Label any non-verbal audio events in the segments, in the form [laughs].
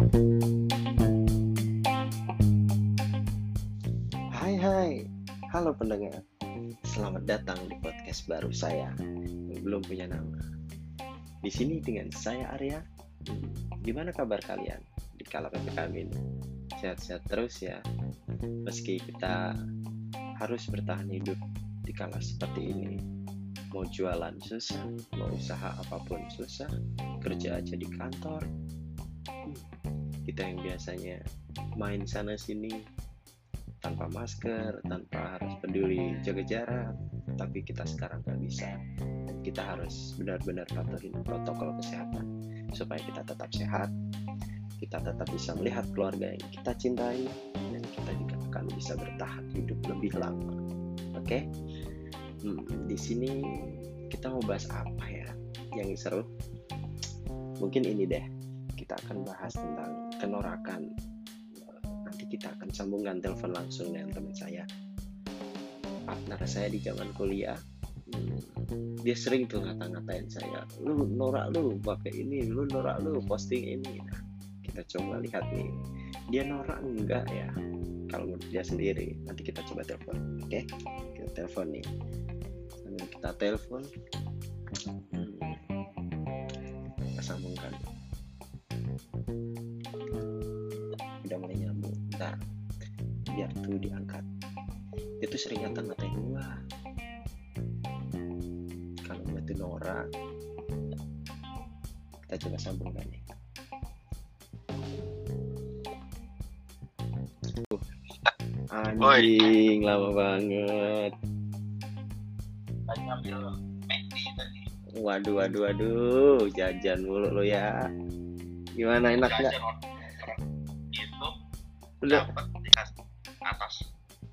Hai hai, halo pendengar. Selamat datang di podcast baru saya yang belum punya nama. Di sini dengan saya Arya. Gimana kabar kalian di kala ppkm ini? Sehat-sehat terus ya. Meski kita harus bertahan hidup di kala seperti ini. Mau jualan susah, mau usaha apa pun susah, kerja aja di kantor. Kita yang biasanya main sana sini tanpa masker, tanpa harus peduli jaga jarak, tapi kita sekarang nggak bisa. Kita harus benar-benar patuhin protokol kesehatan supaya kita tetap sehat, kita tetap bisa melihat keluarga yang kita cintai, dan kita juga akan bisa bertahan hidup lebih lama. Oke? Hmm, di sini kita mau bahas apa ya yang seru? Mungkin ini deh, kita akan bahas tentang kenorakan. Nanti kita akan sambungkan telepon langsung dengan teman saya. Partner saya di zaman kuliah. Hmm, dia sering tuh ngata-ngatain saya lu norak lu pakai ini lu norak lu posting ini. Nah, kita coba lihat nih. Dia norak enggak ya? Kalau menurut dia sendiri nanti kita coba telepon oke? Kita telepon nih. Sambil kita telepon tuh diangkat. Dia tuh sering ngata-ngatain gua. Kalau gua tuh norak kita coba sambungkan nih Uh, anjing lama banget. Lagi ngambil tadi. Waduh waduh waduh jajan mulu lo ya. Gimana enak nggak? itu udah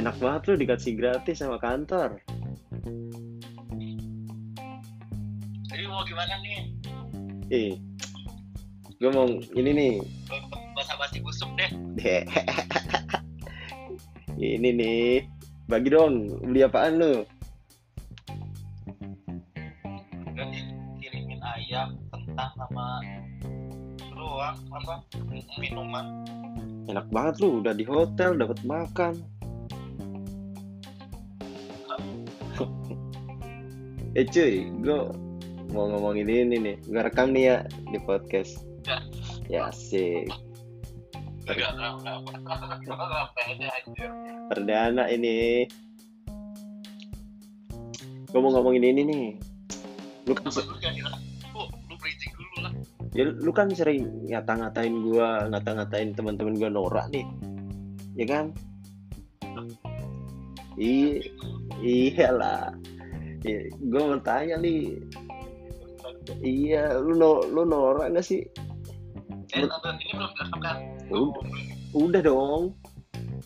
enak banget lu dikasih gratis sama kantor. Jadi mau gimana nih? Eh gue mau ini nih. Bahasa basi busuk deh. [laughs] Ini nih bagi dong beli apaan lu? Udah dikirimin ayam kentang sama doang apa? Minuman. Enak banget lu udah di hotel dapat makan [laughs] eh cuy gue mau ngomongin ini nih. Gue rekam nih ya di podcast. Ya. Sih pede aja perdana ini. Gue mau ngomongin ini nih. Lu kan oh ya lu kan sering ngata-ngatain gua ngata-ngatain teman-teman gua norak nih. Ya kan iya iyalah. Ya, gua mau tanya nih. Iya lu no, lu norak gak sih? Eh ini belum direkam Udah. udah dong.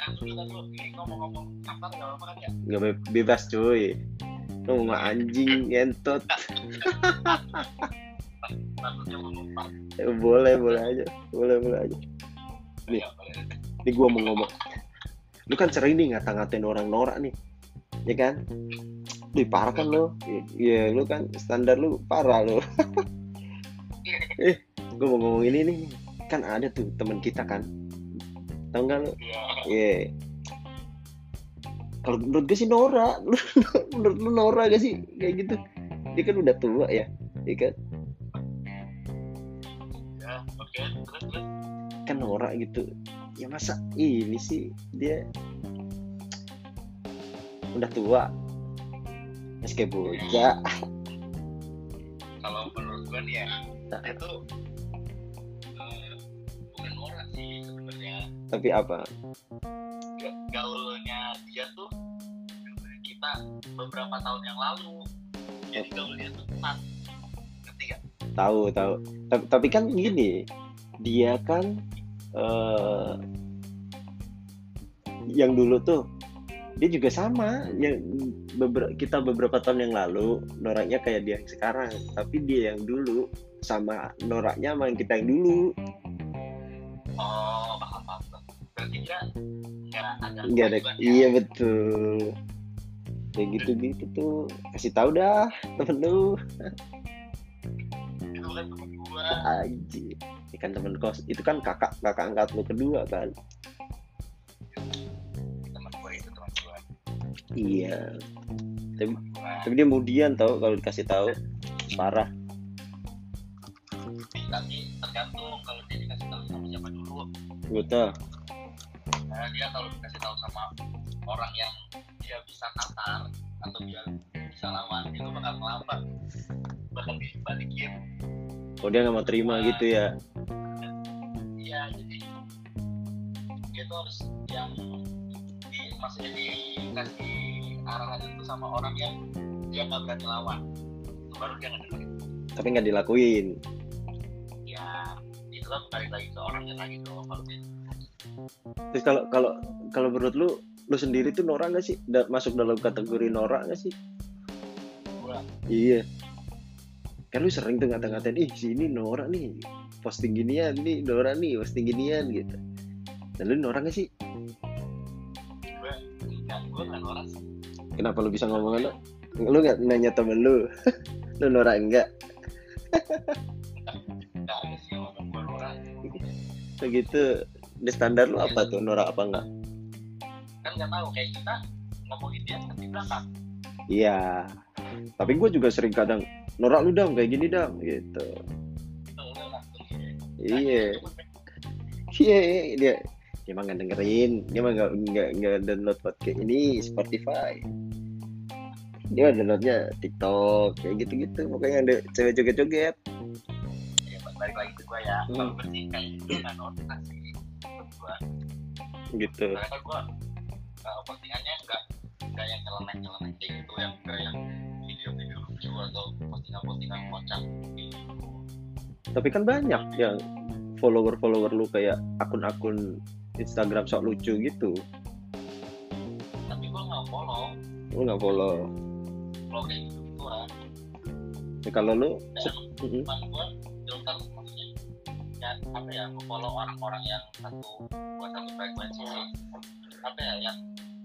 Kasar gak kan ya? Be- bebas cuy. Lu mau anjing ngentot. Boleh boleh aja. Boleh boleh aja. Nih. ya boleh. Ini gua mau ngomong lu kan sering nih ngata-ngatain orang norak nih ya kan? Wih, parah kan lu? Iya, lu kan standar lu parah lu. Eh gue mau ngomong ini nih. Kan ada tuh teman kita kan. Tau nggak lu? Iya. iya. Kalau menurut gue sih Nora lu [laughs] menurut lu Nora gak sih? Kayak gitu. Dia kan udah tua ya ya kan? Ya terus kan Nora gitu ya masa ini sih dia udah tua. Masih kayak bocah kalau menurut gua nih ya Nah. itu eh, bukan orang sih sebenarnya. Tapi apa? Ga- gaulnya dia tuh kita beberapa tahun yang lalu. Jadi gaulnya tuh tepat. Ngerti gak? tahu tahu. Tapi, tapi kan gini dia kan eh yang dulu tuh dia juga sama. Yang beber- kita beberapa tahun yang lalu noraknya kayak dia yang sekarang. Tapi dia yang dulu sama noraknya sama yang kita yang dulu. Oh paham paham berarti dia nggak ada ya? iya betul. Kayak gitu gitu tuh. Kasih tahu dah temen lu. Itu kan temen gua kan temen kos, itu kan kakak kakak angkat lu kedua kan? teman gua itu teman gua Iya. Tapi, teman gua tapi dia kemudian tau kalau dikasih tahu parah. tapi tergantung kalau dia dikasih tahu sama siapa dulu Gue tau. Nah, dia kalau dikasih tahu sama orang yang dia bisa kasar atau dia bisa lawan itu bakal melambat bakal dibalikin Oh dia nggak mau terima gitu ya? Iya jadi dia tuh harus yang di, maksudnya dikasih arahan itu sama orang yang dia nggak berani lawan itu baru dia ngedengerin Tapi nggak dilakuin. ya itu kan balik lagi ke orangnya lagi tuh kalau dia Terus kalau kalau kalau menurut lu lu sendiri tuh norak gak sih? Da- masuk dalam kategori norak gak sih? gua Iya. Kan lu sering tuh ngata-ngatain, ih si ini norak nih. Posting ginian nih, norak nih, posting ginian gitu. Dan lu gak sih? nggak Kenapa lu bisa ngomong lu? Lu gak nanya temen lu? [laughs] lu norak enggak? nggak Begitu. Di standar lu apa tuh norak apa enggak? kan nggak tahu kayak kita ngomongin dia kan di belakang Iya. Tapi gue juga sering kadang norak lu dong kayak gini dong gitu. Iya. Iya, iya, dia dia mah nggak dengerin, dia mah nggak nggak nggak download podcast ini Spotify. Dia mah downloadnya TikTok kayak gitu-gitu, pokoknya ada cewek joget-joget. ya balik lagi ke gue ya Hmm. kalau sih kayak gitu notifikasi menurut gue Gitu. karena kan gue uh, postingannya nggak nggak yang nyeleneh nyeleneh kayak gitu yang nggak yang video-video lucu atau postingan-postingan kocak gitu Tapi kan banyak yang follower-follower lu kayak akun-akun Instagram sok lucu gitu. tapi gue nggak follow Lu nggak follow. follow kayak gitu gituan Ya, kalau lu, dan Mm-mm. emang gue filter maksudnya ya apa ya gue follow orang-orang yang satu buat satu frekuensi sih apa ya yang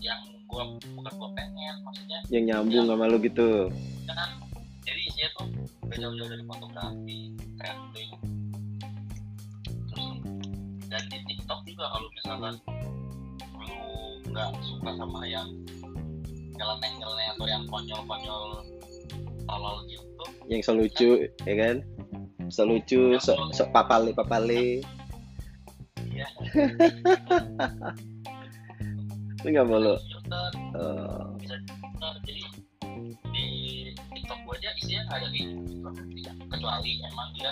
yang gue bukan gue pengen maksudnya yang nyambung sama lu gitu. kan tuh gak jauh-jauh dari fotografi traveling terus dan di TikTok juga kalau misalkan lu nggak suka sama yang nyeleneh nyeleneh atau yang konyol-konyol tolol gitu Yang sok lucu, ya kan? Sok lucu, sok sok papale papale. ya Lu nggak mau lu. filter Eh, bisa isinya nggak ada kayak gitu Tidak. kecuali emang dia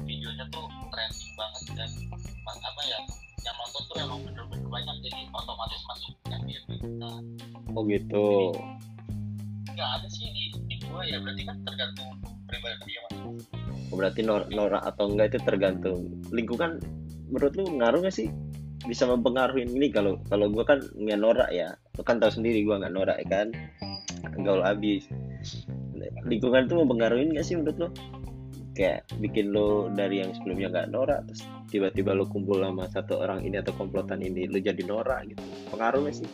videonya tuh trending banget dan apa ya yang nonton tuh emang bener-bener banyak jadi otomatis masuk yang dia nah, oh gitu. nggak ada sih di, di gue ya berarti kan tergantung pribadi dia mas. Oh, berarti nor norak atau enggak itu tergantung lingkungan. Menurut lu ngaruh gak sih bisa mempengaruhi ini? Kalau kalau gua kan nggak norak ya. Lu kan tahu sendiri gua nggak norak ya kan? Gaul abis lingkungan tuh mempengaruhi nggak sih menurut lu kayak bikin lo dari yang sebelumnya nggak norak terus tiba-tiba lo kumpul sama satu orang ini atau komplotan ini lo jadi norak gitu. Pengaruh gak sih?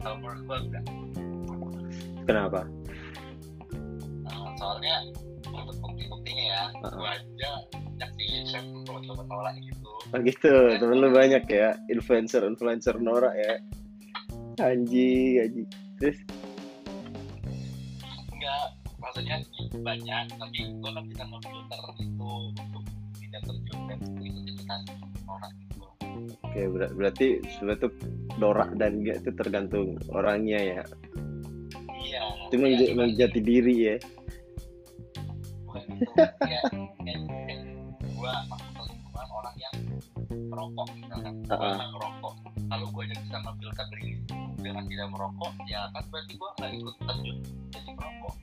Kalau menurut gue enggak. Kenapa? Nah, soalnya untuk bukti-buktinya ya Uh-uh. gue aja nyaksiin chef coba nolak gitu. Oh gitu. Temen lu banyak ya influencer influencer norak ya. Anjing anjing. Terus maksudnya banyak tapi gue kan bisa memfilter itu untuk tidak terjun dan ikut-ikutan orang gitu. Oke, ber- berarti sebenarnya tuh norak dan enggak itu tergantung orangnya ya. iya. Itu ya, memang jati diri ya. bukan itu ya kayak kayak gue masuk ke lingkungan orang yang merokok misalkan. Merokok kalau gue aja bisa memfilter diri dengan tidak merokok ya kan berarti gue nggak ikut terjun jadi merokok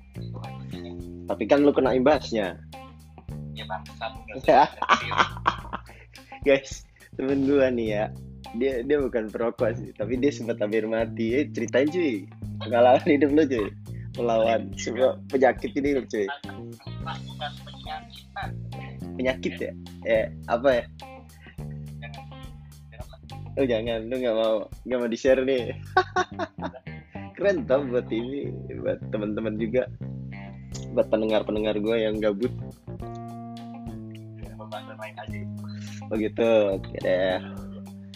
Tapi kan lu kena imbasnya. ya bangsat nggak Ya. usah Guys, temen gua nih ya. Dia dia bukan perokok sih, tapi dia sempat hampir mati. Eh, ceritain cuy. Pengalaman hidup lu cuy. Melawan semua penyakit ini lu cuy. Penyakit ya? Eh, apa ya? Oh jangan, lu nggak mau nggak mau di share nih. [laughs] Keren tau buat ini, buat teman-teman juga, buat pendengar-pendengar gue yang gabut. main aja. Oh gitu oke deh.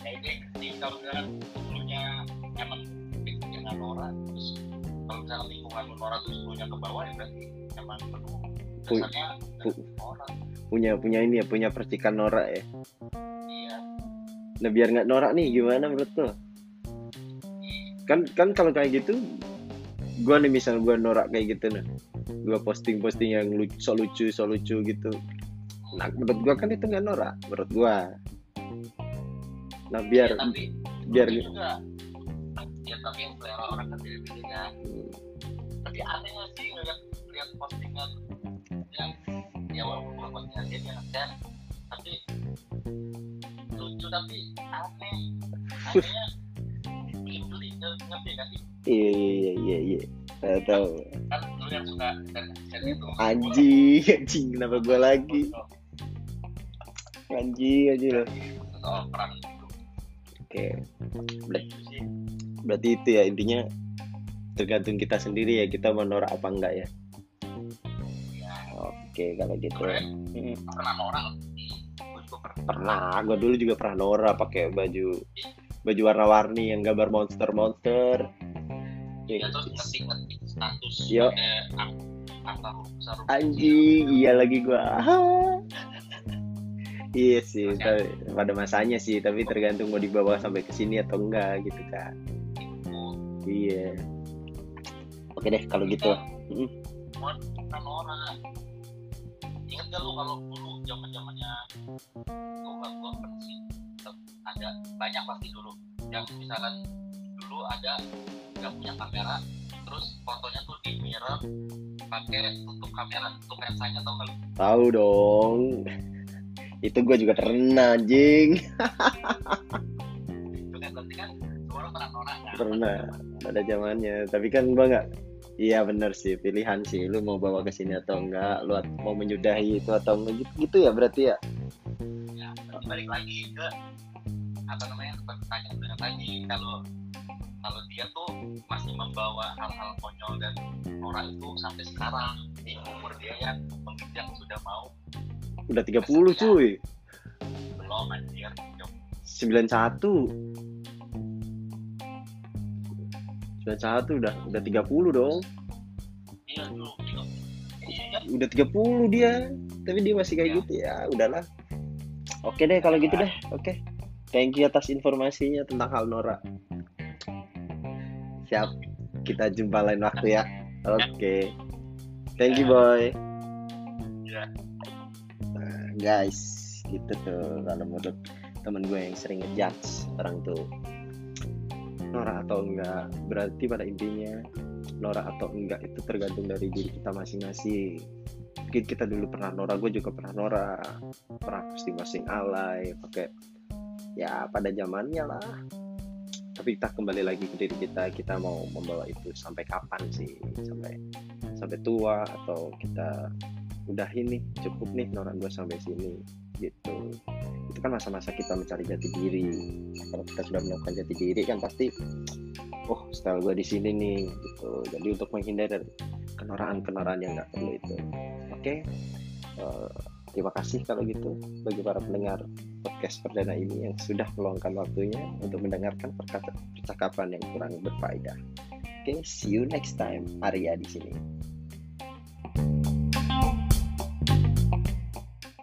Ya ini ini kalau misalkan dulunya emang dengan Nora terus kalau misalkan lingkungan lu Nora terus dulunya ke bawah ya berarti emang lu Pu- dasarnya pu- orang punya punya ini ya punya percikan norak ya. Iya. Nah biar nggak norak nih gimana menurut lo? Kan kan kalau kayak gitu gua nih misal gua norak kayak gitu nah gua posting posting yang lucu so lucu so lucu gitu. Nah menurut gua kan itu nggak norak menurut gua. Nah biar ya, tapi biar juga ya tapi yang selera orang kan beda-beda ya tapi aneh nggak sih ngeliat lihat postingan yang ya walaupun bukan postingan dia yang share tapi lucu tapi aneh. Anehnya [laughs] geli nge- ngerti gak sih? Iya iya iya iya saya tahu. Kan suka share share itu. Anjing anjing kenapa gua lagi? Anjing anjing. Lo soal perang itu oke. Gitu sih berarti itu ya intinya tergantung kita sendiri ya kita mau norak apa enggak ya? Ya oke kalau gitu. Pernah gue pernah pernah gue dulu juga pernah norak pakai baju baju warna-warni yang gambar monster monster ya terus status Yo. pakai ang- angka huruf besar huruf anjing iya lagi gua. [laughs] Iya sih tapi, pada masanya sih tapi tergantung mau dibawa sampai ke sini atau enggak gitu kan iya. Oke deh kalau gitu. Bukan orang. Ingat gak lu kalau dulu zaman zamannya gua gua sih ada banyak pasti dulu. Yang misalkan dulu ada nggak punya kamera terus fotonya tuh di mirror pakai tutup kamera tutup lensanya tau gak lu? Tahu dong. Itu gue juga pernah anjing. Itu kan berarti kan semua orang pernah norak kan? Pernah. pada zamannya. Tapi kan gua nggak iya bener sih pilihan sih. Lu mau bawa ke sini atau enggak lu mau menyudahi itu atau enggak gitu, gitu ya berarti ya? Ya balik lagi ke apa namanya pertanyaan benar lagi. Kalau kalau dia tuh masih membawa hal-hal konyol dan orang itu sampai sekarang. Di umur dia yang menginjak sudah mau. Udah 30 cuy. Belum anjir. 91 91 udah udah 30 dong. Iya dulu iya udah 30 dia. Tapi dia masih kayak Ya. gitu ya udahlah. Oke deh kalau gitu deh. Oke thank you atas informasinya tentang hal Nora siap kita jumpa lain waktu ya. Oke. Thank you boy. Ya. Nah, guys gitu tuh kalau menurut temen gue yang sering ngejudge orang tuh. Nora atau enggak? Berarti pada intinya Nora atau enggak itu tergantung dari diri kita masing-masing. Mungkin kita dulu pernah Nora gue juga pernah Nora. Pernah posting posting alay pakai ya pada zamannya lah. Tapi kita kembali lagi ke diri kita. Kita mau membawa itu sampai kapan sih? Sampai sampai tua atau kita udah ini cukup nih Nora gue sampai sini gitu. Itu kan masa-masa kita mencari jati diri. Kalau kita sudah menemukan jati diri kan pasti oh style gue di sini nih gitu. Jadi untuk menghindar dari kenoraan-kenoraan yang nggak perlu itu. Oke? Eh, terima kasih kalau gitu bagi para pendengar podcast perdana ini yang sudah meluangkan waktunya untuk mendengarkan percakapan yang kurang berfaedah. Oke see you next time. Arya di sini